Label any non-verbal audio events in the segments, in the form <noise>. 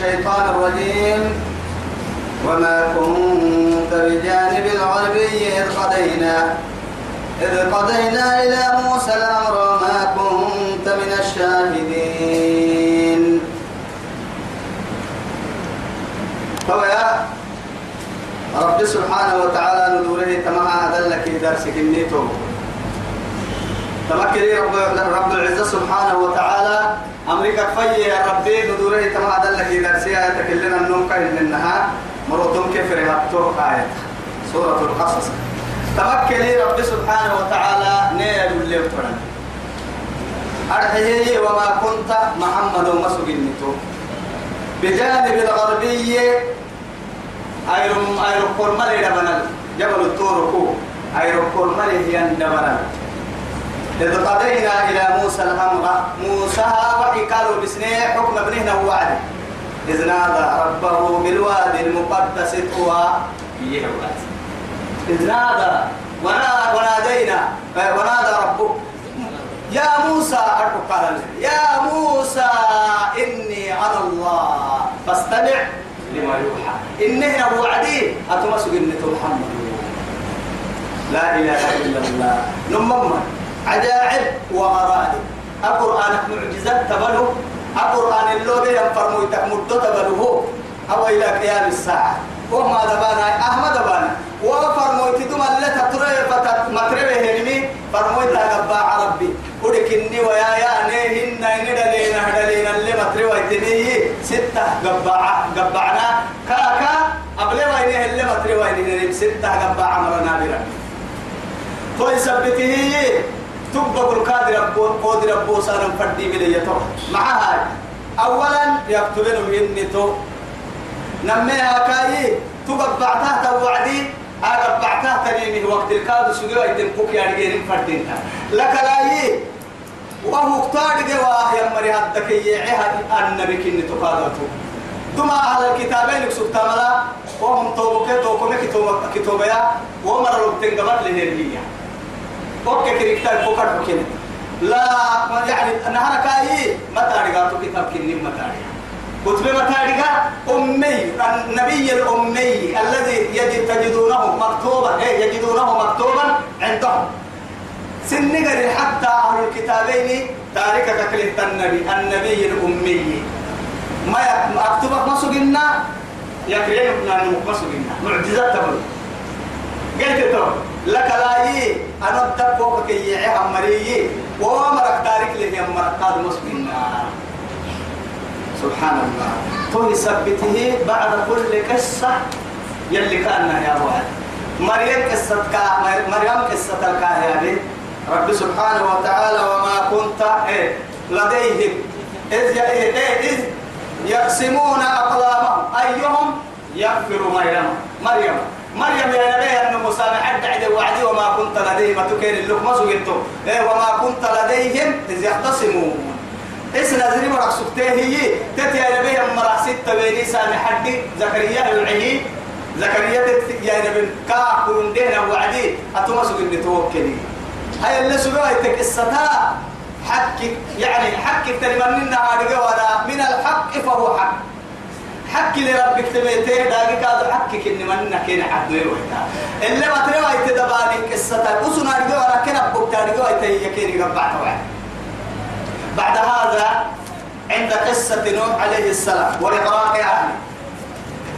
الشيطان الرجيم. وما كنت بجانب الغربي إذ قضينا إذ قضينا إلى موسى الأمر وما كنت من الشاهدين. فهو يا رب سبحانه وتعالى ندوره تمام أدلك درسك النيتو تمكري رب رب العزة سبحانه وتعالى أمريكا في يا ربي ندوره تمام أدلك درسيها يتكلم النوم كاين منها. مرودهم كيف رهبتوه آية. سورة القصص. تمكري رب سبحانه وتعالى نيل اللي فرن أرحيه وما كنت محمد ومسوق النتو بجانب الغربي أيرم أيرم كرمالي دبنال جبل الطوركو أيرم كرمالي هي دبنال إذ قضينا إلى موسى الأمر. موسى وحي قالوا حكم ابنه وعد إذ نادى ربه بالوادي المقدس طوى. إذ نادى ونادينا. ونادى ربه. يا موسى قال يا موسى إني أنا الله. فاستمع. لما يوحى. إنه وعدي أتمسك إنه محمد. لا إله إلا الله. نمم. عجائب وغرائب القرآن معجزات تبلو القرآن اللغة ينفرمو يتمدو تبلوه أو إلى قيام الساعة. وما دبانا أحمد دبانا وفرمو يتدوم اللي تطري فتمتربه هنمي. فرمو يتغبى ربي. ودكني ويا يا نهن ندلينا هدلينا اللي متري ويتني. ستة قبعة قبعنا. كاكا. قبل وينه اللي متري وينه ستة قبعة مرنا برا فيثبته تبقى القادر ربو قادر ربو سالم فردي بليته معها أولا يكتبنه ينتو نميها كاي تقبعتها توعدي أقبعتها تنيمه وقت الكاد سجوا يتنقوك يا رجال فردين لك لا وهو اختار جوا يا مري هدك يعها النبي كن تقادته ثم أهل الكتابين يكسب تملا وهم توبك توبك كتوب كتوبيا ومر ربتين قبل لهرية أوكي كريكتر فوكر بكين لا يعني نهار كاي ما تاريخ كتاب كني ما تاريخ كتب متاريخ أمي النبي الأمي الذي يجد تجدونه مكتوبا إيه يجدونه مكتوبا عندهم. سنقر حتى أهل الكتابين تاريخ كلمة النبي النبي الأمي. ما أكتبك ما سجنا يكرين ابن ما سجنا معجزات تبل قلت تو لك لا يي. أنا أدبوك كي يعيها مريي ومرك تاريخ له يمرك قاد مسلمنا سبحان الله تو يثبته بعد كل قصة يلي كان يا وعد مريم قصة كا مريم قصة كا يا رب سبحانه وتعالى وما كنت إيه. لديهم. إذ إيه. إذ يقسمون أقلامهم. أيهم؟ يغفر مريم مريم. مريم يا نبي أن مسامحة بعد وعدي وما كنت تكين اللقمة سجنتو إيه وما كنت لديهم إذ يختصمون. إيش نازلي مرق سكته هي. تتي نبي أم مرق ستة بيني سامي حدي. زكريا العهي زكريا يا نبي كا كون دينا وعدي. أتوما سجن توكلي هاي اللي سجوا يتكسرها حق يعني حق تلمننا هذا من الحق فهو حق. حق لربك تبيته داقي كاد حقك إن من كين حد يروحنا اللي ما ترى يتدبالي قصة أسنا رجوا ولا كنا بكتا رجوا يتيكين يقبع توعد بعد هذا عند قصة نوح عليه السلام ولقراء أهله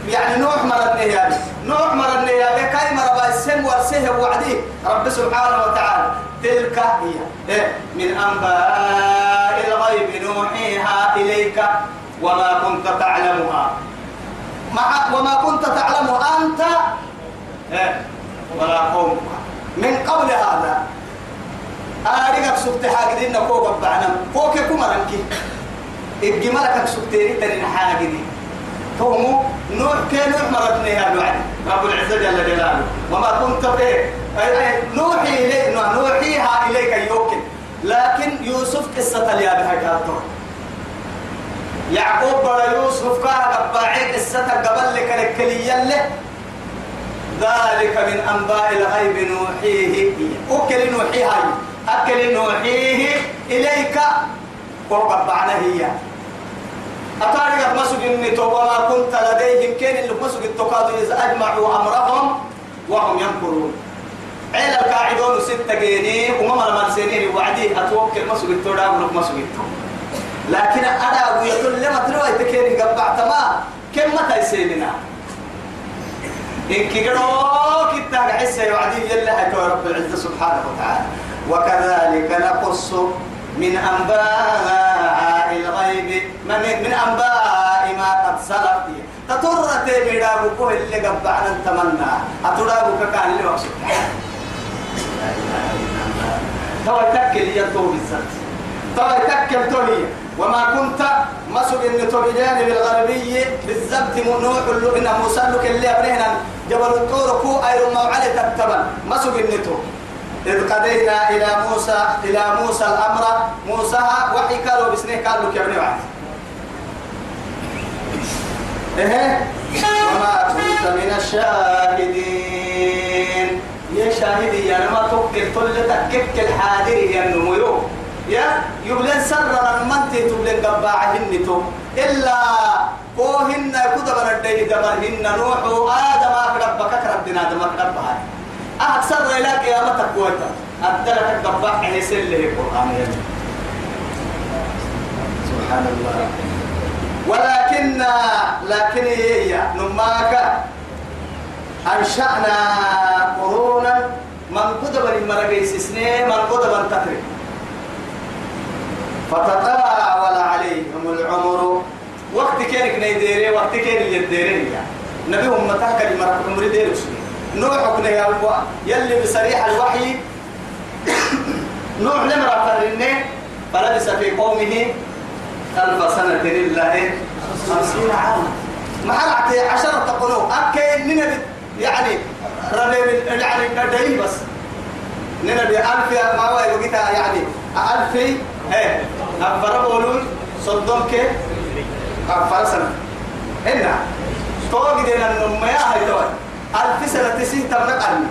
يعني نوح مرض نهيابي نوح مرض نهيابي كاي مرض السم ورسيه وعدي. رب سبحانه وتعالى تلك هي إيه؟ من أنباء الغيب نوحيها إليك. وما كنت تعلمها. مع وما كنت تعلم أنت إيه؟ ولا قومك. من قبل هذا. أريك سبت حاجة دينا فوق بعنا. فوق كم رنكي الجمالك سبتيني ترين حاجة دي. فهموا نوح كي نوح مرتني يا الوعد رب العزة جل جلاله. وما كنت به نوحي إليك. نوحيها إليك يوكل. لكن يوسف قصة اليا بحكاته يعقوب بلا يوسف كان قباعي قصة قبل لك الكلية له ذلك من أنباء الغيب نوحيه. أكل نوحيها أكل نوحيه إليك. وقبعنا هي. أطارق مسجن وما كنت لديهم. كين اللي مسجن تقاد إذا أجمعوا أمرهم وهم يمكرون عيل القاعدون ستة جيني وما من سنين. وعدي أتوكل مسجن تودا ولك مسجن لكن أنا ويقول لما تروي تكين قبعت ما كم متى يسيننا إن كيرو كتا حسة يوعدي يلا رب العزة سبحانه وتعالى. وكذلك نقص من أنباء الغيب. من من أنباء ما قد سلف. تطر تبيدا بكو اللي قبعنا نتمنى أترى بك كان اللي وقصد. تو تكل يدو بالذات تو تكل وما كنت مسك إن بجانب الغربي بالذات نوح اللي موسى لك اللي ابنهنا جبل الطور كو ايرو موعد تكتبا مسك إن إذ قضينا إلى موسى إلى موسى الأمر. موسى وحي قالوا بسنه قالوا كيف بعد إيه؟ وما كنت من الشاهدين. يا شاهدي يا ما تقل كل تكك الحاضر يا نمو يا يبلن سر من تبلن قباعهن تو إلا كوهن كتب ردي دمرهن نوح آدم أقرب كرب دنا آدم أقرب هاي. أكثر إلى قيامتك كويتا أدلك قباع حسن له القرآن سبحان الله. ولكن لكن هي. نماك. أنشأنا فتطاول عليهم العمر. وقت كانك نيديري وقت كان يديري. نبي متاكد المرق عمري ديري نوح كنا يا يلي بصريح الوحي. نوح نمرة فرنه فلبس في قومه ألف سنة إيه خمسين عاما ما حلعت عشرة تقولوا. أكي ننبي يعني ربي يعني دليل بس. ننبي ألف ما هو يعني ألف إيه؟ أفر بولون صدمك أفر سنة. هنا توقي دينا النمو يا هاي دوي ألف سنة تسيه تمرق عني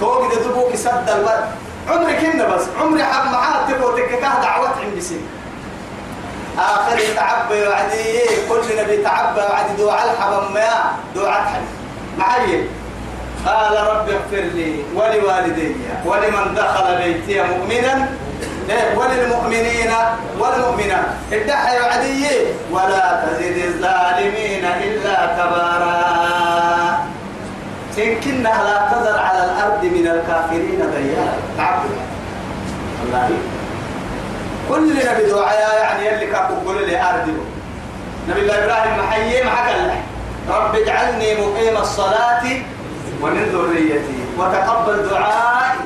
توقي دبوك سد البر عمري كنا بس. عمري حب معاه تبو تككاه دعوات عندي سنة آخر تعبى وعدي. كل نبي تعبى وعدي. دعاء الحبم ما دعاء حد معي قال رب اغفر لي ولوالدي ولمن دخل بيتي مؤمنا. وللمؤمنين والمؤمنات. ادعي وعدي ولا تزد الظالمين إلا كبارا. إن كنا لا تذر على الأرض من الكافرين ديالا تعبد الله. كل نبي دعاء يعني يلي كاكو قول لي أرضي. نبي الله إبراهيم محيي معك الله. رب اجعلني مقيم الصلاة ومن ذريتي وتقبل دعائي.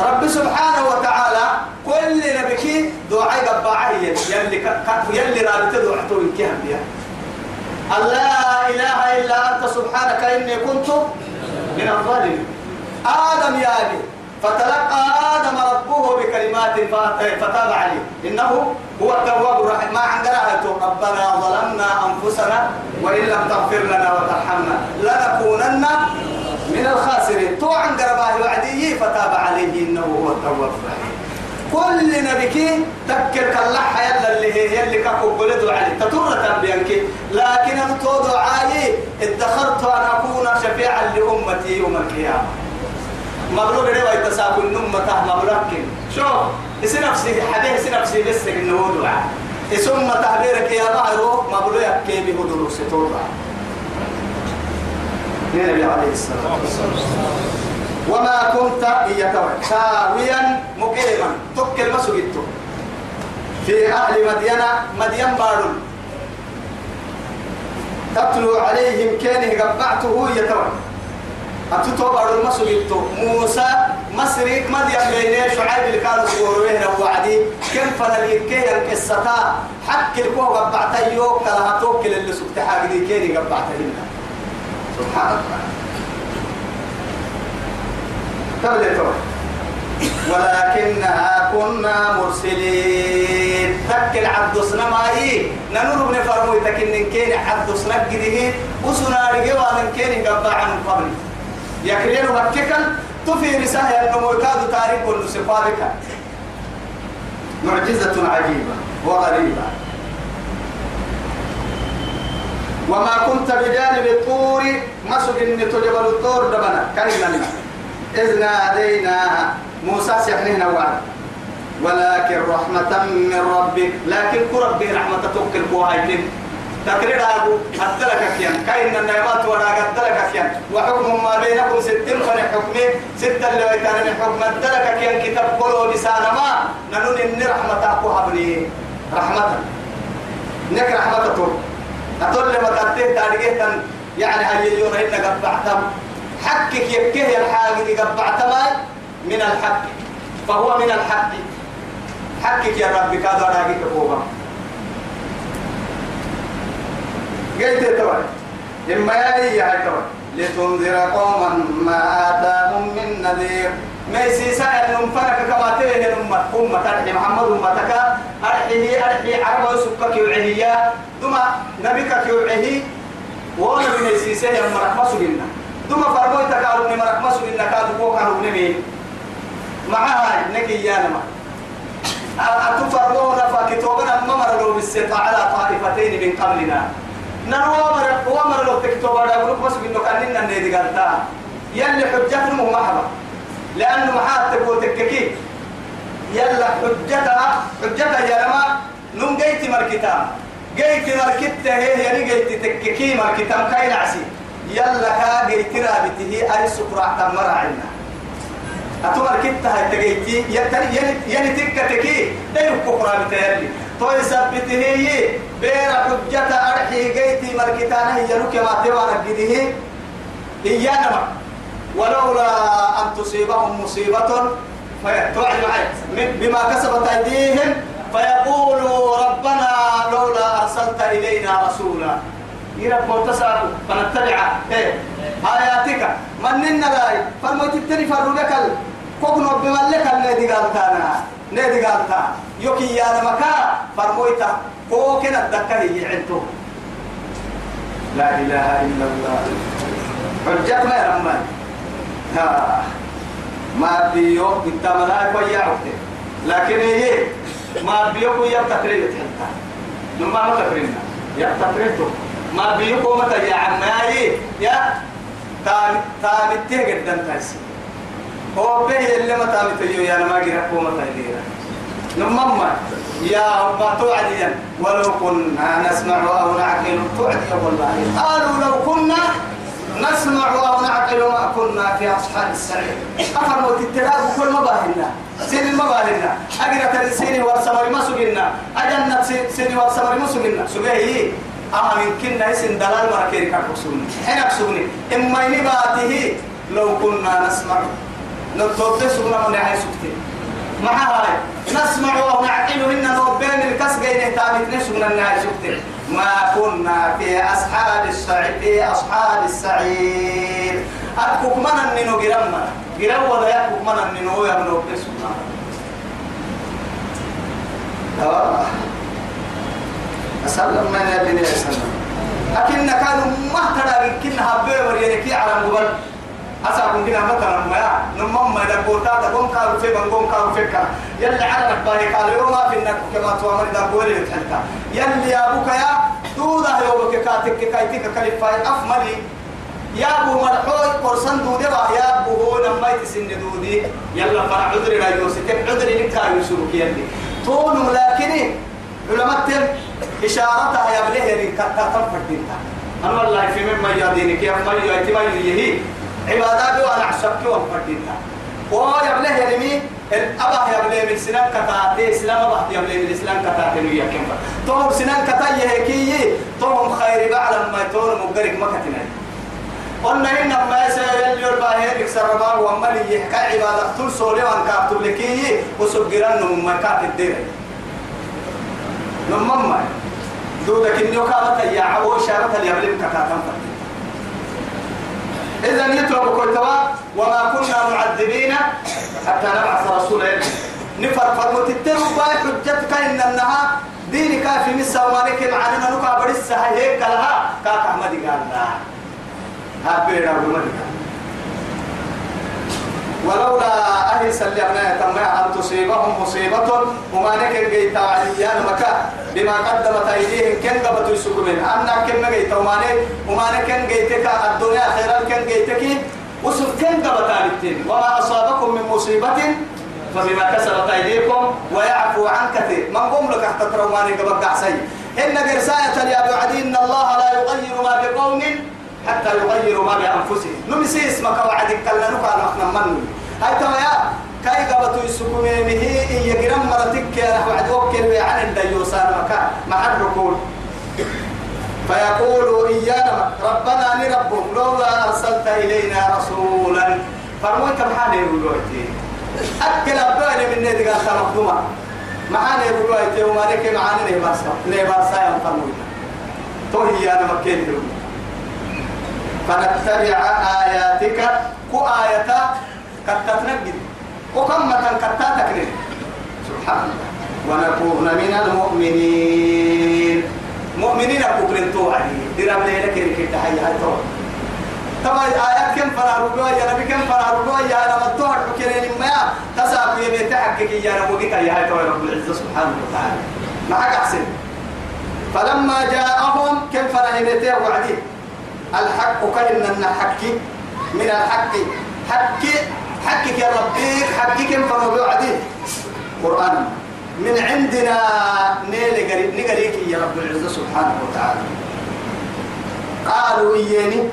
رب سبحانه وتعالى كل نبيك دعاء قبعه يلي يلي رابط دعته الكهم بها لا إله إلا أنت سبحانك إني كنت من الظالمين. آدم يا أبي فتلقى آدم ربه بكلمات فتاب عليه. إنه هو التواب الرحيم. ما عندنا ربنا ظلمنا أنفسنا وإن لم تغفر لنا وترحمنا لنكونن من الخاسرين. تو عن قرباه وعديه فتاب عليه إنه هو التواب الرحيم. كل نبيك تكر كاللحة يلا اللي هي يلي كاكو قلدوا عليه تطر تنبيانك لكن أنتو دعائي ادخرت أن أكون شفيعا لأمتي يوم القيامة. مبلوغ ده ويتساق النوم متاه مبلغ شوف إسي نفسي حديه إسي نفسي بس إنه دعاء. ثم تعبيرك يا بعرو مبلوغ كيف هدرو ستورا النبي عليه الصلاة والسلام. وما كنت إياك ساويا مقيما. تكل مسجدت في أهل مدينة مدين بارون تتلو عليهم كانه قبعته يتوى أتتو بارون مسجدت موسى مصري مدين بين شعيب اللي كانوا سوروه وعدي. كم فنالي كي القصة حق الكو قبعته يوك. لها توكل اللي سبت حاجة دي كيني قبعته سبحان الله ولكنها كنا مرسلين. تكل عبد سنماي ننور بن فرمو تكن كين عبد سنك جديه وسنا رجوا من كين قبع عن قبل. يكرين مككل تفي رسالة أنه تاريخ النسفارك معجزة عجيبة وغريبة. وما كنت بجانب الطور مسك إن تجبل الطور دبنا. كان إذ نادينا موسى سحنهنا وعد. ولكن رحمة من ربك. لكن كربي رحمة توكل بوهايتين تقرير أبو أدلك كيان. كاين النعمات ولا أدلك كيان. وحكم ما بينكم ستين فن حكمي ستة اللي بيتان من حكم. أدلك كيان كتاب كله لسان ما. ننون إن رحمة أكو حبني. رحمة. نك رحمة تو أتول لما تأتيه تاريخ يعني هاي يوم إن قبعتم حقك يكيه الحاجة قبعتم من الحق. فهو من الحق. حقك يا ربي كذا راجيك فوقا قلت تبع إما يا هاي تبع لتنذر قوما ما آتاهم من نذير. ما يسيسا أنهم فرق كما تيه أمة أمة محمد أمتك. أرحيه أرحي عرب سكك يوعيه دما نبيك يوعيه وأنا من يسيسا يا مرحبا سجنا دما فرمويتك أروني مرحبا سجنا كادو بوكا نبني معها نكي يا نما. أتفرمون فكتوبنا ممر لو بالسطاع على طائفتين من قبلنا. نحن وامر وامر لو على بلوك بس بينو كان لنا نيدي قالتا. يلي حجتنا مو محبة. لأنه محات تقول تككي. يلا حجتها حجتها يا لما نم جيت مركتا جيت مركتا هي يعني جيت تككي مركتا كاين عسي يلا كا جيت رابته أي سكرة تمر عنا. أتمر كتا هتجيتي يتني يعني تكا تكي. ده يكفر بتهلي توي سبته هي بير حجة أرحي جيتي مركتانا هي لك ما تبارك جديه إيانا ولولا أن تصيبهم مصيبة بما كسبت أيديهم فيقولوا ربنا لولا أرسلت إلينا رسولا. يرب متصل؟ فنتبع. إيه؟ آياتك. من لاي فالموت التني فرودك كوكنو بملك الذي قالتانا. نادي قالتا. يوكي يا نمكا فرمويتا كوكنا الدكا هي عنتو لا إله إلا الله. حجتنا يا رمان ها. ما بيو ملاك ويا لكن هي ما بيو يا تقريبا حتى نما ما تقريبا يا تقريبا ما بيو متى يا عماي؟ يا تام تام تيجي دنتاسي هو به اللي ما تام تيجي يا ما جرى قومة تيجي نمما يا أبا توعديا ولو كنا نسمع أو نعقل توعدي والله. قالوا لو كنا نسمع أو نعقل ما كنا في أصحاب السعير. أفرموا تتلاب كل مباهلنا سين المباهلنا أجرة السين والسمر ما سجلنا أجنة سين والسمر ما سجلنا سجيه. أما من كنا اسم دلال مركير كاكسوني حين سجني إما نباته لو كنا نسمع. نتوبة سجنا من نهاية سكتين مع هاي. نسمع ونعقل إن ربين الكس جين تابت نسمع النهاية سكتين ما كنا في أصحاب السعير في أصحاب السعير. أتكوك من النينو جرمنا جرم ولا يكوك من النينو يا من ربين سبحانه أسلم من يبني أسلم. لكن كانوا ما ترى كنا هبوا وريني على مبل أسأل كنا مثلا ما نمم ما دكوتا دكون كارو في بنقوم كارو في كا يلي على نباهي قال يوم في النك كما توامر دكوري تحلتا يلي يا أبوك يا دودا يوم كاتك كايتك كلفاي أفملي يا أبو مرحوي قرصان دودي يا أبو هو لما يتسن دودي. يلا فرع عذري لا يوسف عذري لك يوسف يلي. طول لكن علماء تم إشارتها يا بليه يعني كتاتم فردينتا أنا والله في مما يدينك يا يأتي ما يهي. عبادات وأنا عشبك وفردينتا ويا بليه يعني مي الأبا يا بليه من سنان كتاتي سلام أبا يا بليه من سنان كتاتي نويا كم توم سنان كتاي هيكي توم خير بعلم ما تون مقرق ما كتناي. قلنا إن ما يسأل يربى هيك سرما ومالي يحكى عبادة طول سولي وأن كابتو لكي وسجران من مكات الدير نمم دودك إنه كانت يا عبو شارة اليملم كتاتم إذا يترك كل وما كنا معذبين حتى نبعث رسولا. نفر فرمت الترو باي حجتك إن أنها دينك في مسا ومالك معنا نكا برسها هيك لها. كاك أحمد قال لا. هابينا بمدك ولولا أهل سلمنا تما أن تصيبهم مصيبة وما نكر جيت عليان مكا بما قدمت أيديهم كن قبت قبل يسكمين أنا كم جيت وماني وماني كان جيتك الدنيا خيرا كان جيتك وسر كم قبل وما أصابكم من مصيبة فبما كسبت أيديكم ويعفو عن كثير. من قوم لك حتى ترواني قبل قعسي إن قرساية يا بعدي إن الله لا يغير ما بقوم حتى يغيروا ما بأنفسهم نمسي اسمك وعدك كلا نقال نحن من هاي تما كاي قبطوا يسكمي مهي يجرم مرتك يا وعد وكل عن الديوسان مكان مع الركول فيقول إيانا ربنا نربهم لولا أرسلت إلينا رسولا. فرموك محاني يقولوا أكل أبواني من نيدي قال مخدومة. معاني يقولوا أيتي وما لك معاني نيباسا نيباسا ينفرمون تو هي أنا مكين فنتبع آياتك كو آياتا كتتنجد. وكم متن كتاتك سبحان الله. ونكون من المؤمنين. مؤمنين كبرين توعدي. درام ليلة كيري تحيي هاي طبعا آيات كم فراروا يا نبي كم فراروا يا أنا متوهر حكينا لما تسابق يبي تحقق يا نبي كي يا هاي رب العزة سبحانه وتعالى. معك أحسن. فلما جاءهم كم فرهنته وعدي. الحق كأن الحق. من الحق. حق. حقك يا ربي. حقك فراروا وعدي قرآن. من عندنا نيل قريب نقريك يا رب العزة سبحانه وتعالى. قالوا إياني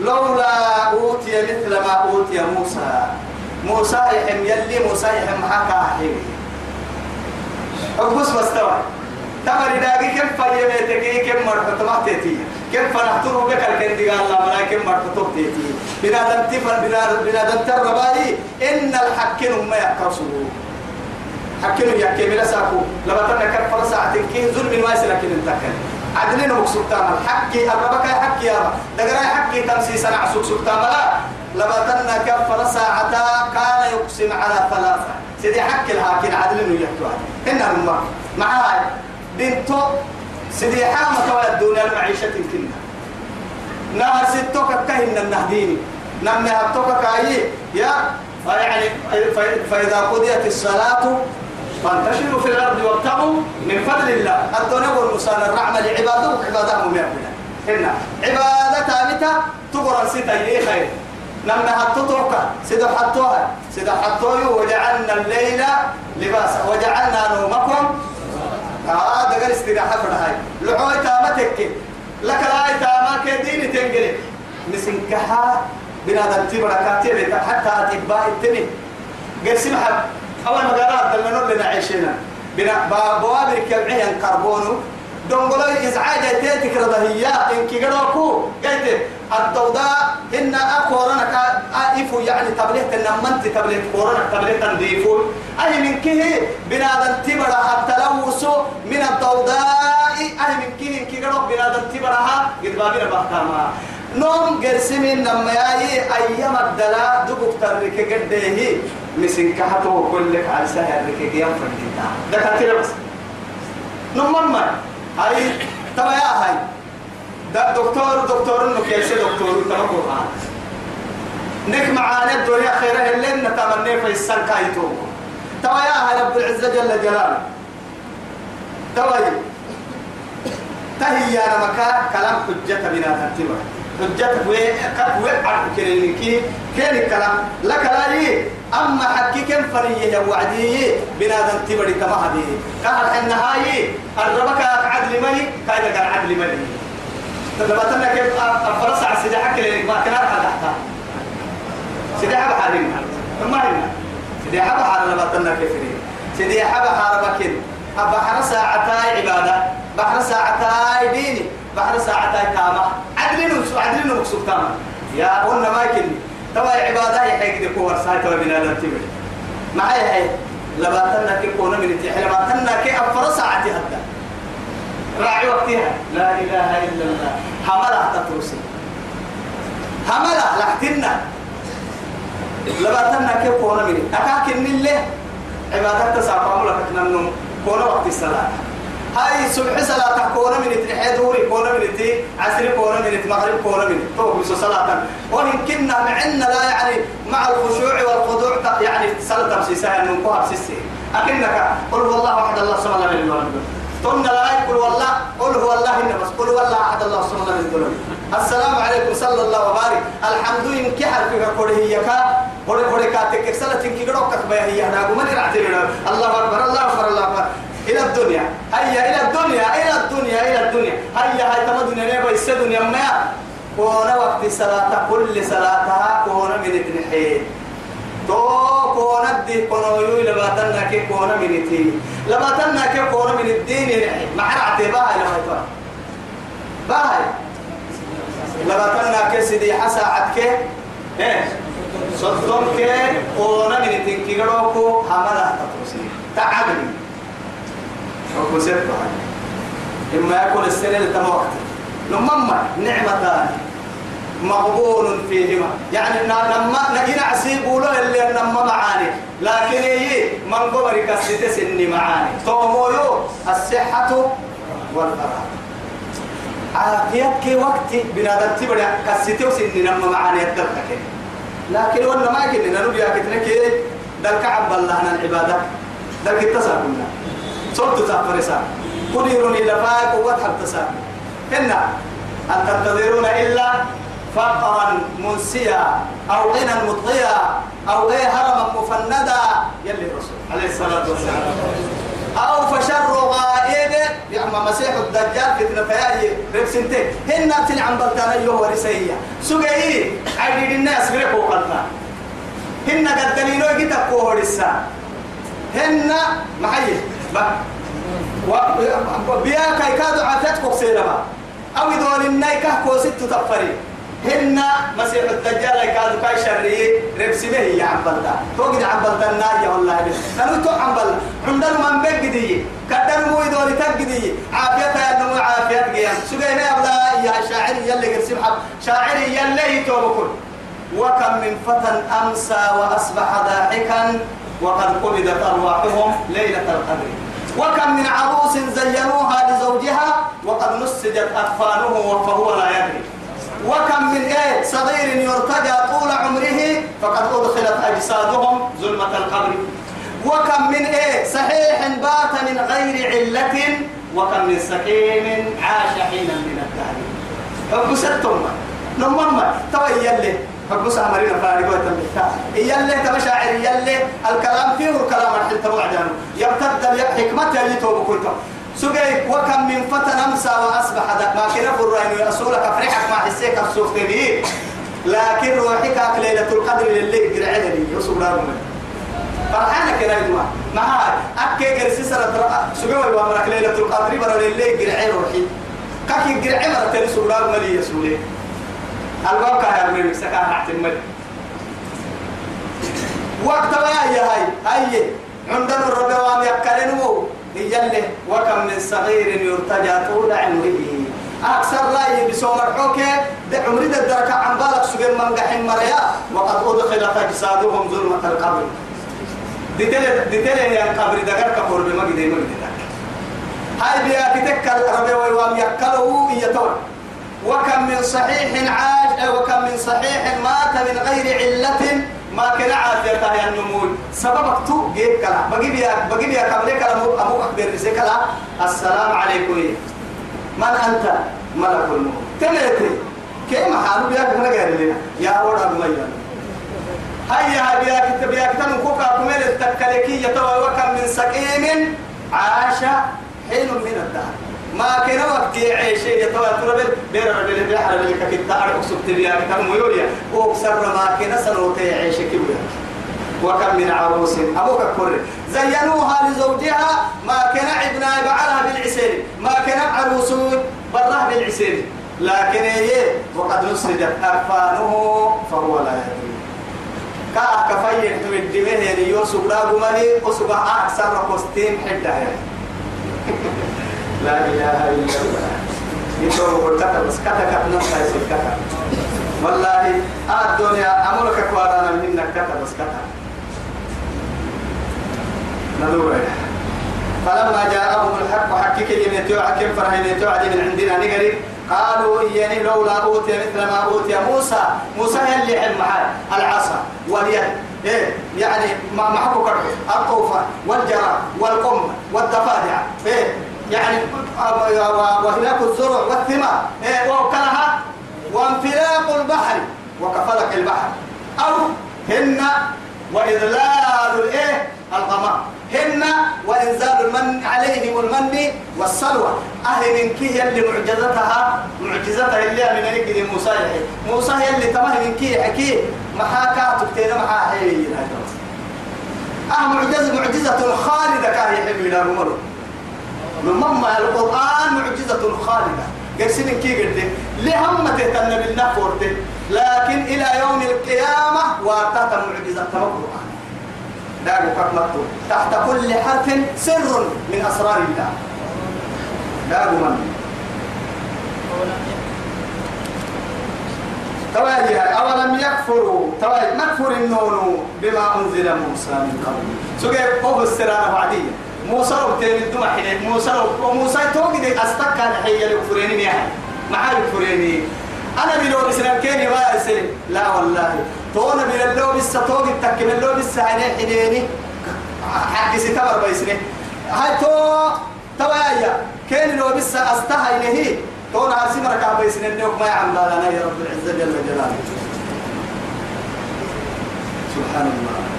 لولا أوتي مثل ما أوتي موسى. موسى يحم يلي موسى يحم حكا حبس مستوى. تمر داقي كم فيميتك كم مرحة تمحتيتي كم فنحتروا بك؟ الكندي قال الله ملا كم مرحة تبتيتي بنادم تفر بنادم تربائي إن الحق ما يقصوا حكينو يحكي بلا ساكو. لما تنكر فرصة كين ظلم ما يسلك انتكن عدلين مقصود تاما حكي الربك حكي يا رب دقرا حكي تمسي سنع سوق سوق تاما لما تنا كفر ساعة كان يقسم على ثلاثة. سيدي حكي الهاكين عدلين يحكوا. هنا الماء معاي. بنتو سيدي حامة ولا الدنيا المعيشة كنا نهر ستوك كهن النهديني. نمي هبتوك كاي يا يعني فإذا قضيت الصلاة فانتشروا في الأرض وابتغوا من فضل الله. الدنيا والمسان الرحمة لعباده عباده مؤمنة هنا. عبادة متى تقرأ ستا يلي خير. لما حطوك سيدا حطوها. سيدا حطوه وجعلنا الليل لباسا. وجعلنا نومكم آه ده قال استراحة فرهاي لعوي تامتك لك لا تامك ديني تنقلي. مسنكها بنادم تبرا كاتب حتى أتباع التمي قال سمح أول مقالات دلنا لنا عيشنا. بنا بوابر كبعيا كربونو دونغولي إزعاج تيتك رضهيا إنك قروكو قلت الضوضاء إن أكورنا كأيفو يعني تبليت النمنت تبليت كورونا تبليت تنظيفو. أي من كه بنادم تبرا التلوث من الضوضاء. أي من كه إنك قروك بنادم تبرها؟ قد بابنا بحكاما نوم قرسمين لما ياي أيام الدلاء دقوق ترك قده مسين كهتو كلك على سهر رك قيام فرديتا دكاترة بس. نوم ما هاي تبا يا هاي. ده دكتور دكتور إنه كيسي دكتور؟ تمكو هان نك معانا الدنيا خيرها اللي نتمنى في السن كايتو تبا يا هاي رب العزة جل جلاله. تبا تهي يا مكان كلام حجة بنا تنتبه حجتك وي كف وي عرف كيرينكي كين الكلام لك لا لي أما حكي كم فرية يا وعدي بنادم تبري كما هذه كهر حنا هاي الربك عدل ملي كايدا كان عدل ملي تدبتنا كيف أفرس على حكي لك ما كان أحد سيدي حبا حالين ما هنا. حبا حال لبتنا كيف سيدي حبا حاربا كده بحر ساعتاي عبادة. بحر ساعتاي ديني. بحر ساعتاي تامة عدلين وسو عدلين وسو تامة يا قلنا ما يكني توا عبادة يحيك دي كور ساعة توا بنا تبي معي هاي لباتنا كي كونا من تحل لباتنا كي أفر ساعتي هدا راعي وقتها. لا إله إلا الله. حملة تترسي حملة لحتنا. لباتنا كي كونا من أكاكن الله عبادة تساقام لك تنمو كونا وقت الصلاة هاي صبح صلاة كونا من تنحي دوري كونا من تي عصر كونا من مغرب كونا من تو بس صلاة. وإن كنا معنا لا يعني مع الخشوع والخضوع يعني صلاة تمسيسها إنه كوها بسيسي أكنك قل هو الله أحد الله صلى الله عليه وسلم تن لا يقول والله قل هو الله إن بس قل والله أحد الله سبحانه من السلام عليكم صلى الله وبارك. الحمد لله كي حرفك كوره هي كا كوره كوره كاتك كسلة تنكي قدوك كبه هي أقول من رعتنا الله أكبر الله أكبر الله أكبر. إلى الدنيا. هيا إلى الدنيا إلى الدنيا إلى الدنيا. هيا هاي نبى الدنيا ما كون وقت صلاة كل صلاتها كون من الحين تو كون الدين كون يوي لما تنا كي كون من الدين لما تنا كي كون من الدين. مع رعتبها لما يتوه باهي. لما تنا كي سيدي حسا عدك إيه؟ صدقم كي كون من الدين كي قلوكو حملا تطوسي تعبني. حكم سيبقى إما يكون السنة لتموقت نمما نعمتان مقبول فيهما. يعني لما نجينا عسيب له اللي نما معاني. لكن هي من قبر كسيت سني معاني. تومويو الصحة والفراغ عافيتك وقت بنادم تبدا كسيت سني نما معاني الدركك لكن وأنا ما كنا نبيا كتنك دلك عب الله العبادة. دلك التسابنا صوت تفرسا قديرني لفاك ووضح التسابنا هنا أن تنتظرون إلا فقرا منسيا أو غنى مطغيا أو غير هرما مفندا. يلي الرسول. عليه الصلاة والسلام. أو فشر غائب. يعني مسيح الدجال فتنة فياي ربسنتين هن تنعم بلتان أيوه ورسية سجئي عديد الناس غيركو قلنا هن قد دليلو جدا كوهرسا هن محيي. وبيا كي كادوا عافيتكم سينما أو يدول النايكة كوسيت تفري هن مسيح الدجال كادوا كاي شري ربسمه هي عبلتا توقد عبلتا الناية والله بس نلو تو عبل عندنا من بقدي كدر مو يدول تقدي عافيتها يا نمو عافيت قيام سجينا يا يا شاعر يلي قرسم حب شاعر يلي توبكل وكم من فتى أمسى وأصبح ضاحكا وقد قبضت أرواحهم ليلة القدر. وكم من عروس زينوها لزوجها وقد نسجت أكفانه فهو لا يدري. وكم من إيه صغير يرتجى طول عمره فقد أدخلت أجسادهم ظلمة القبر. وكم من إيه صحيح بات من غير علة وكم من سكين عاش حينا من الدهر. حب ستم نمما تويل حب سامرين فارغ وتمتا يلي تمشاعر يلي الكلام فيه الكلام الحين توعدانه يبتد حكمته اللي توبكلته سجي وكم من فتى أمسى وأصبح ذاك. ما كنا فرين يسولك فرحك ما حسيك السوق به لكن روحك ليلة القدر للي قرعنا لي. يسوق لهم فرحانا كنا يجمع ما هاي. أكي قرسي سنة سجي وامرك ليلة القدر برا للي قرعنا روحي. كاكي قرعنا مرة سوق لهم لي يسولي الباب كان يرمي سكان احتمال وقت ما هي هاي هاي. عندنا الرب وام يكلنو يجله وكم من صغير يرتجى طول عمره. أكثر لا يبسوا مرحوك عمري الدركة عن بالك سجن من قحم مريا. وقد أدخلت أجسادهم ظلمة القبر. دتل يا القبر دقر كفور بما قد ما هاي بيا كتك الرب وام يكلوا يتوه وكم من صحيح عاش وكم من صحيح مات من غير علة ما كان عافية يا النمول. سببك تو جيب كلا. بجيب يا بجيب يا كمل كلا أبو أكبر كلا. السلام عليكم. من أنت؟ ملك الموت. تلاتي كيف حالو بيا كنا غير لنا؟ يا ورا بميان هيا هيا بيا كتب بيا كتب كوكا كمل التكلكية وكم من سقيم عاش حين من الدهر. ما كنا وقت عيش يتوى ترى بير رجل بيحر اللي كنت أعرف سبت بيا كتاب ميوليا. وكسر ما كنا سنوتي عيش كبير وكم من عروس أبوك كر زينوها لزوجها ما كان ابنا بعلها بالعسير ما كان عروس براه بالعسير لكن هي وقد نسجت أكفانه فهو لا يدري. به يعني يوسف لا قمني وسبع أكثر قستين حدة لا إله إلا الله. يتوب قلتك بس كتك نفسها يسير كتك والله الدنيا أمرك كوارانا منك كتك بس كتك ندور فلما جاءهم الحق حكيك يميتوا حكيم فرهين يتوا من عندنا. نقري قالوا إياني لولا أوتي مثل ما أوتي موسى. موسى يلي حل معاه العصا واليد. إيه يعني ما معكو كرحو الطوفة والجرى والقم والضفادع إيه. يعني وهناك الزرع والثمار إيه وكلها وانفلاق البحر وكفلك البحر أو هن وإذلال الإيه الغمام هن وإنزال المن عليهم المن والسلوى أهل من كي اللي معجزتها معجزتها اللي من هيك موسى موسى هي اللي تمه من كي حكي محاكا تكتين محا هي أه معجزة معجزة خالدة كاهي حلو إلى رمضان لما القرآن معجزة خالدة؟ قرسين كي قلت لهم تهتم بالنفورته لكن إلى يوم القيامة واتت معجزة القرآن. داغو كمتو تحت كل حرف سر من أسرار الله. داغو من تواجه أولم يكفروا؟ تواجه نكفر النون بما أنزل موسى من قبل. سجى قوم السرانة بعدية. موسى وبتين الدمى حين موسى وموسى توجد أستكى الحية لكفريني يعني معاه لكفريني أنا بلو بسنا كيني أسلم لا والله. تونا اللو بس توجد تكمل اللو بس عيني حنيني حق ستمر بيسني. هاي تو توايا. كيني لو بس أستهى إليه تونا عسيم ركع بيسن النوك ما يعمل لنا يا رب العزة جل جلاله. سبحان الله.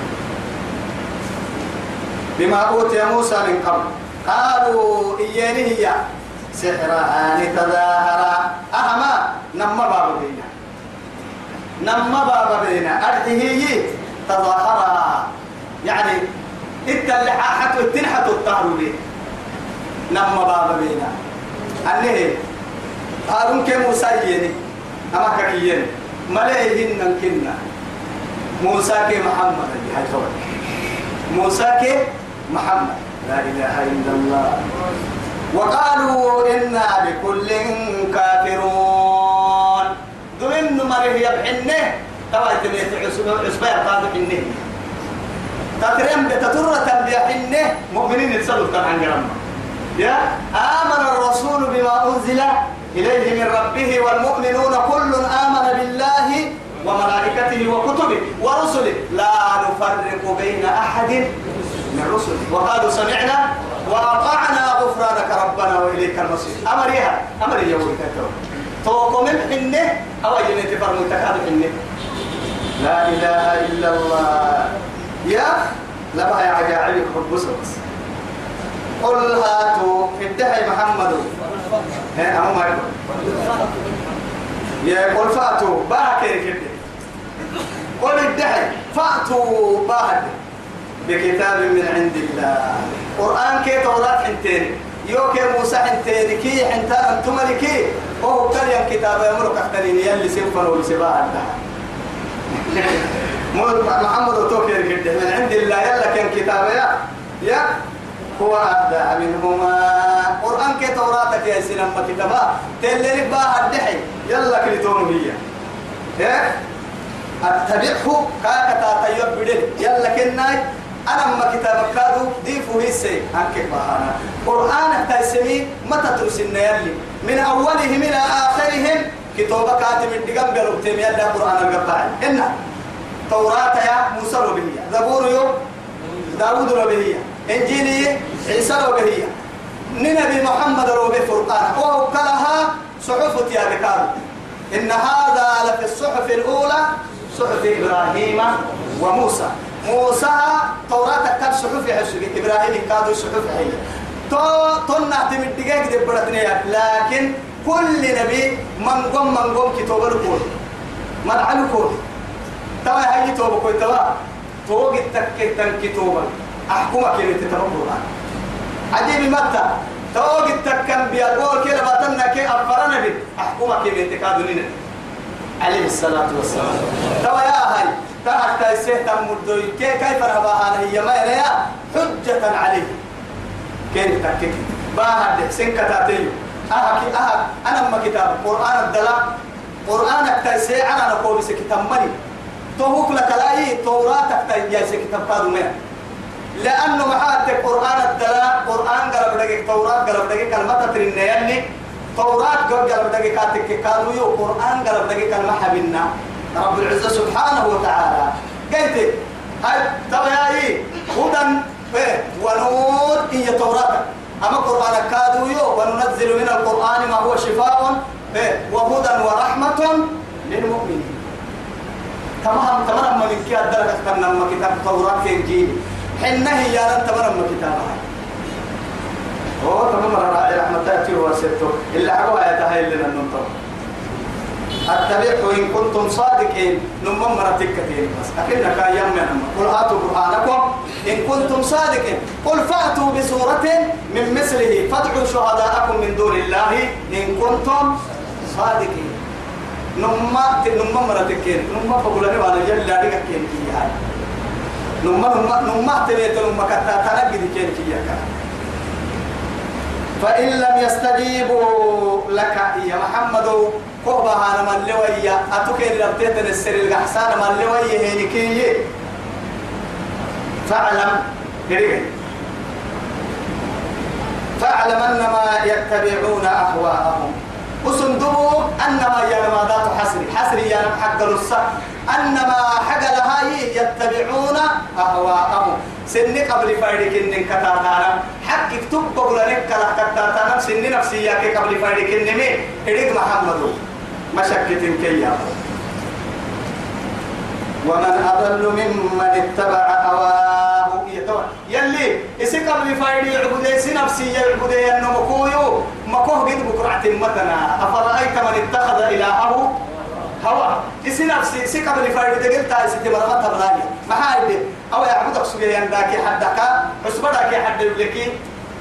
بما أوتي موسى من قبل. قالوا إياني هي. سحران تظاهرا أهما نما بابا بينا. نما بابا بينا. أرحيه تظاهرا يعني إنت اللي حاتو التنحتو الطهر بيه نما بابا بينا. أنه هارون كي موسى يني أما كيين ملايهن نكنا موسى كي محمد موسى كي محمد. لا إله إلا الله. وقالوا إنا بكل كافرون. دون مره يبحنه. توا تميت عسبة قادو حنه. تترم بتترة بيحنه. مؤمنين يتسلوا طبعا جرم. يا آمن الرسول بما أنزل إليه من ربه والمؤمنون كل آمن بالله وملائكته وكتبه ورسله. لا نفرق بين أحد. من رسله وقالوا سمعنا وأطعنا غفرانك ربنا وإليك المصير. أمريها أمري يوم توقم الحنة أو ينتي فرمو تكاد حنة لا إله إلا الله. يا لما يا عجائب حب قل هاتوا ادعي محمد. ها أمو ما يا قل فاتوا باكر كده. قل ادعي فاتوا باهد بكتاب من عند الله. قرآن كي توراة حنتين. يو كي موسى حنتين. كي حنتان أنتم لكي. وهو كان كتاب يمرك أختنين يلي سيفن ولسباع <laughs> محمد وتوكير كده من عند الله. يلا كان كتاب يا. يا. هو أبدع منهما. قرآن كي توراتك يا سينما كتابا تلي ربا الدحي يلا كلتون هي. إيه؟ أتبعه. كاكتا تيب بدل يلا كناي. أنا ما كتابك كادو ديفو هيسي أنك بهانا قرآن تيسمي متى ترسلنا يلي من أولهم إلى آخرهم. كتابة كاتب الدقام قالوا تيمي قرآن القبائل. إنه توراة يا موسى وبهية زبور يو داود وبهية إنجيلي عيسى وبهية نبي محمد وبه فرقان. وهو كلها صحف يا بكار إن هذا لفي الصحف الأولى صحف إبراهيم وموسى. موسى توراة كتاب صحف حسوك إبراهيم كادوا صحف هي تو تنا تمد دقيق دبرتني لكن كل نبي من قم من قم كتاب الكون من على الكون توا هاي توبة كوي توا. توق التك تن كتوبة. أحكمك كيف تتربوا عجيب متى؟ توق التكن بيقول كده بطلنا كي أفرنا بي أحكمك كيف تكادونين عليه الصلاة والسلام. توا يا هاي تحت السيه تمدوي كي كيف رهبها هي ما يا حجة عليه. كيف تكك باهد سنكتاتيو أهك أهك أنا ما كتاب. قرآن الدلاء قرآن التيسير أنا نقول سكتاب مني توهك لك لاي توراتك تيجي كتاب كادو مين لأنه معاتك قرآن الدلاء قرآن قلب دقيق. توراة قلب دقيق. كلمة ترين يلي توراة قلب دقيق. كاتك كادو يو قرآن قلب دقيق. كلمة حبنا رب العزة سبحانه وتعالى. قلت هاي تبعي هدى ونور إن توراة أما قرآن كادو يو وننزل من القرآن ما هو شفاء إيه؟ وهدى ورحمة للمؤمنين. تمام تمام من كي أدرك تنم كتاب التوراة في إنجيل حنا هي يا تمام كتابها هو تمام راعي رحمة تأتي وسته إلا حقوا يتهيل لنا النطق. اتبعوا إن كنتم صادقين. نمم مرتك كثير بس. أكنك أيام من قل هاتوا برهانكم. إن كنتم صادقين. قل فأتوا بسورة من مثله. فادعوا شهداءكم من دون الله. إن كنتم صادقين. نما نما مرتك نما بقولني وأنا جل لا كين كي هاي نما نما نما تبيت نما كتا تنقد كين كي فإن لم يستجيبوا لك يا محمد كوبا هانا من لويا أتوكي ربتيت السر الحسان من لويا هينكي فاعلم. فاعلم أنما يتبعون أهواءهم. وصندوق أنما يا مادات حسري حسري يا حق الرصة أنما حق لها يتبعون أهواءهم. سن قبل فايدك إن كتاتانا. حق قبل لك كلا كتاتانا سن نفسية قبل فايدك إن مي. محمد مشكة كيا ومن أضل ممن اتبع هواه. يلي إسي قبل فايدي يعبدي سي نفسي يعبدي أنه مكويو. مكوه قد بكرة متنا أفرأيت من اتخذ إلهه هوا إسي نفسي إسي قبل فايدي دقل تاي ستي مرمت بلاي ما هاي أو يعبدك سبيه ينداكي حدك. عصبتك حد يبلكي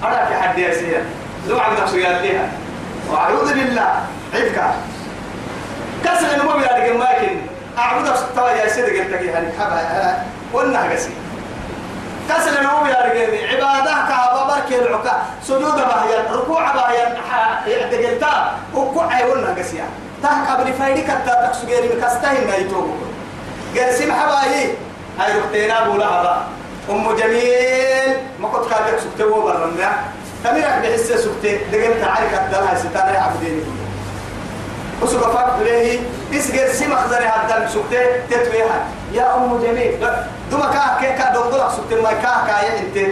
أراك حد يسير لو عبدك سبيه ليها وأعوذ بالله. عيبك كسر النمو بلا دقل ماكن أعبدك ستوى يا سيدي قلتك يعني حبا. قلنا قسي. كسر النمو بلا دقل عبادة كهبا بركي العكا. سجود بهيا ركوع بهيا دقلتا وكوع قلنا قسي تاه قبل فايدي كتا تكسجيري مكستهن نايتو قال حبايي هاي ركتينا بولا هبا أم جميل. ما كنت كاتك سكتة وبرنا تمرك بحسة سكتة دقل تعارك الدلها ستانا يعبديني وسوف فاق بليه إسجر سيما خزري هذا سكتة تتويها. يا أم جميل دوما كاه كيه كاه دونغلق سكتة ما كاه كاه انت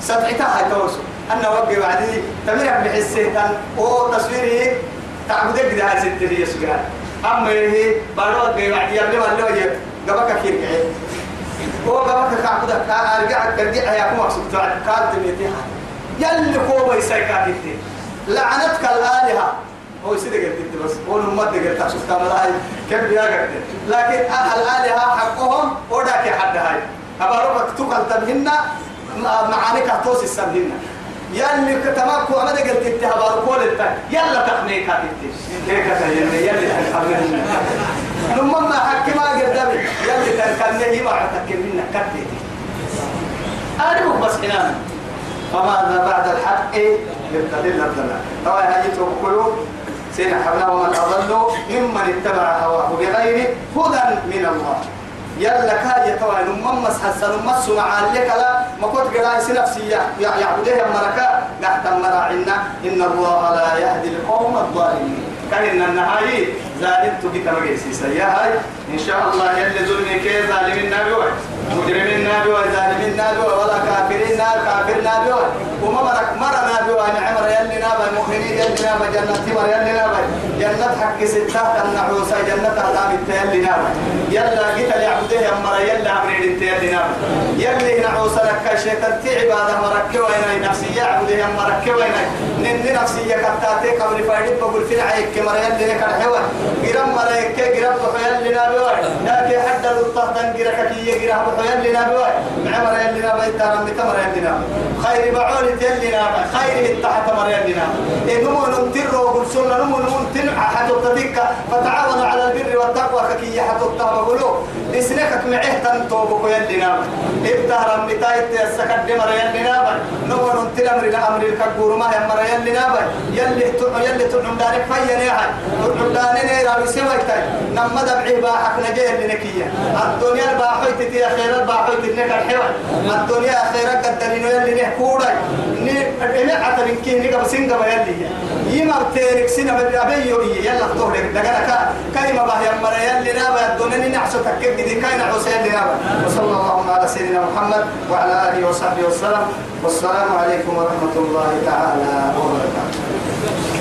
سبعتها هاي توسو. أنا وقع بعدي تمرك بحسة تن أو تصويري تعبدك ده هاي ستة هي سجار أما هي بارو وقع بعدي يبلي والله يب قبك كير كعي. هو قبك كعبدك أرجع ترجع يا كم مقصود كاد تميتها يلي كوبا يسايكا كتير لعنتك الآلهة. هو يصير قلت بس هو لما قلت أشوف كم هاي كيف بيا قلت لكن الآلهة حقهم وداك حد هاي أبارك تقل تبهن معانيك توس السبهن يلي كتماكو أنا قلت انت أبارك ولد يلا تخنيك هاتي هيك يلي يلي تخنيك لما ما حكي ما قدامي يلي تنكني ما عتك منا كتي أنا بس هنا فماذا بعد الحق يبتدل الضلال طبعا هاي توكلوا سينا حبنا ومن أضل ممن اتبع هواه بغير هدى من الله. يلا كاية طبعا نمم مسحسن نمس مع لك لا ما كنت قراء نفسي يعبدها مركا قحت مراعنا إن الله لا يهدي القوم الظالمين. كان النهاية ظالم تجي تبغي سيا هاي إن شاء الله يلي ظلمي كي ظالمين نبي مجرمين نبي ظالمين نبي ولا كافرين نبي كافر نبي وما مرك مرة نبي نعمر يلي نبي مؤمنين يلي نبي جنة مر يلي نبي جنة حق ستة النحوسة جنة أعلام التيلي نبي يلا ليعبده يا مرة يلا عمرين التيلي نبي يلي نحوسة لك شيطان تعبادة مركي وين نفسي يعبده يا وين نن نفسي كتاتي قبل فايد بقول في العيك كمر يلي نكر حوا جرام مريك جرام بحيل لنا بواي لكن حتى الطهتن جرك كي جرام بحيل لنا بواي معمر يلي نبي ترى متمر يلي نبي خير بعول يلي نبي خير التحت مر يلي نبي نمو نمتر وقول سنة نمو نمتر حتى تدك فتعاونوا على البر والتقوى كي حتى تقولوا لسنك معه تنتوبك يلي نبي ابتهر متايت السكد مر يلي نبي نمو أمر أمر الكبور ما يمر يلي نبي يلي تدعو يلي تدعو دارك فيا نيحي تدعو داني نيرا بسويتك نما دبعي باحك نجيه لنكية الدنيا الباحويت تي خير الباحويت لنك الحوان الدنيا خير قدرين يلي نحكوري ني عتر كي نيجا بسنجا يلي يما بتيرك سنة بدأبي يلا تهرك دقنا كلمة باه يمر يلي نابا الدنيا نحسو تكيب دي كاين حسين نابا وصلى الله على سيدنا محمد وعلى آله وصحبه وسلم. والسلام عليكم ورحمة الله تعالى وبركاته.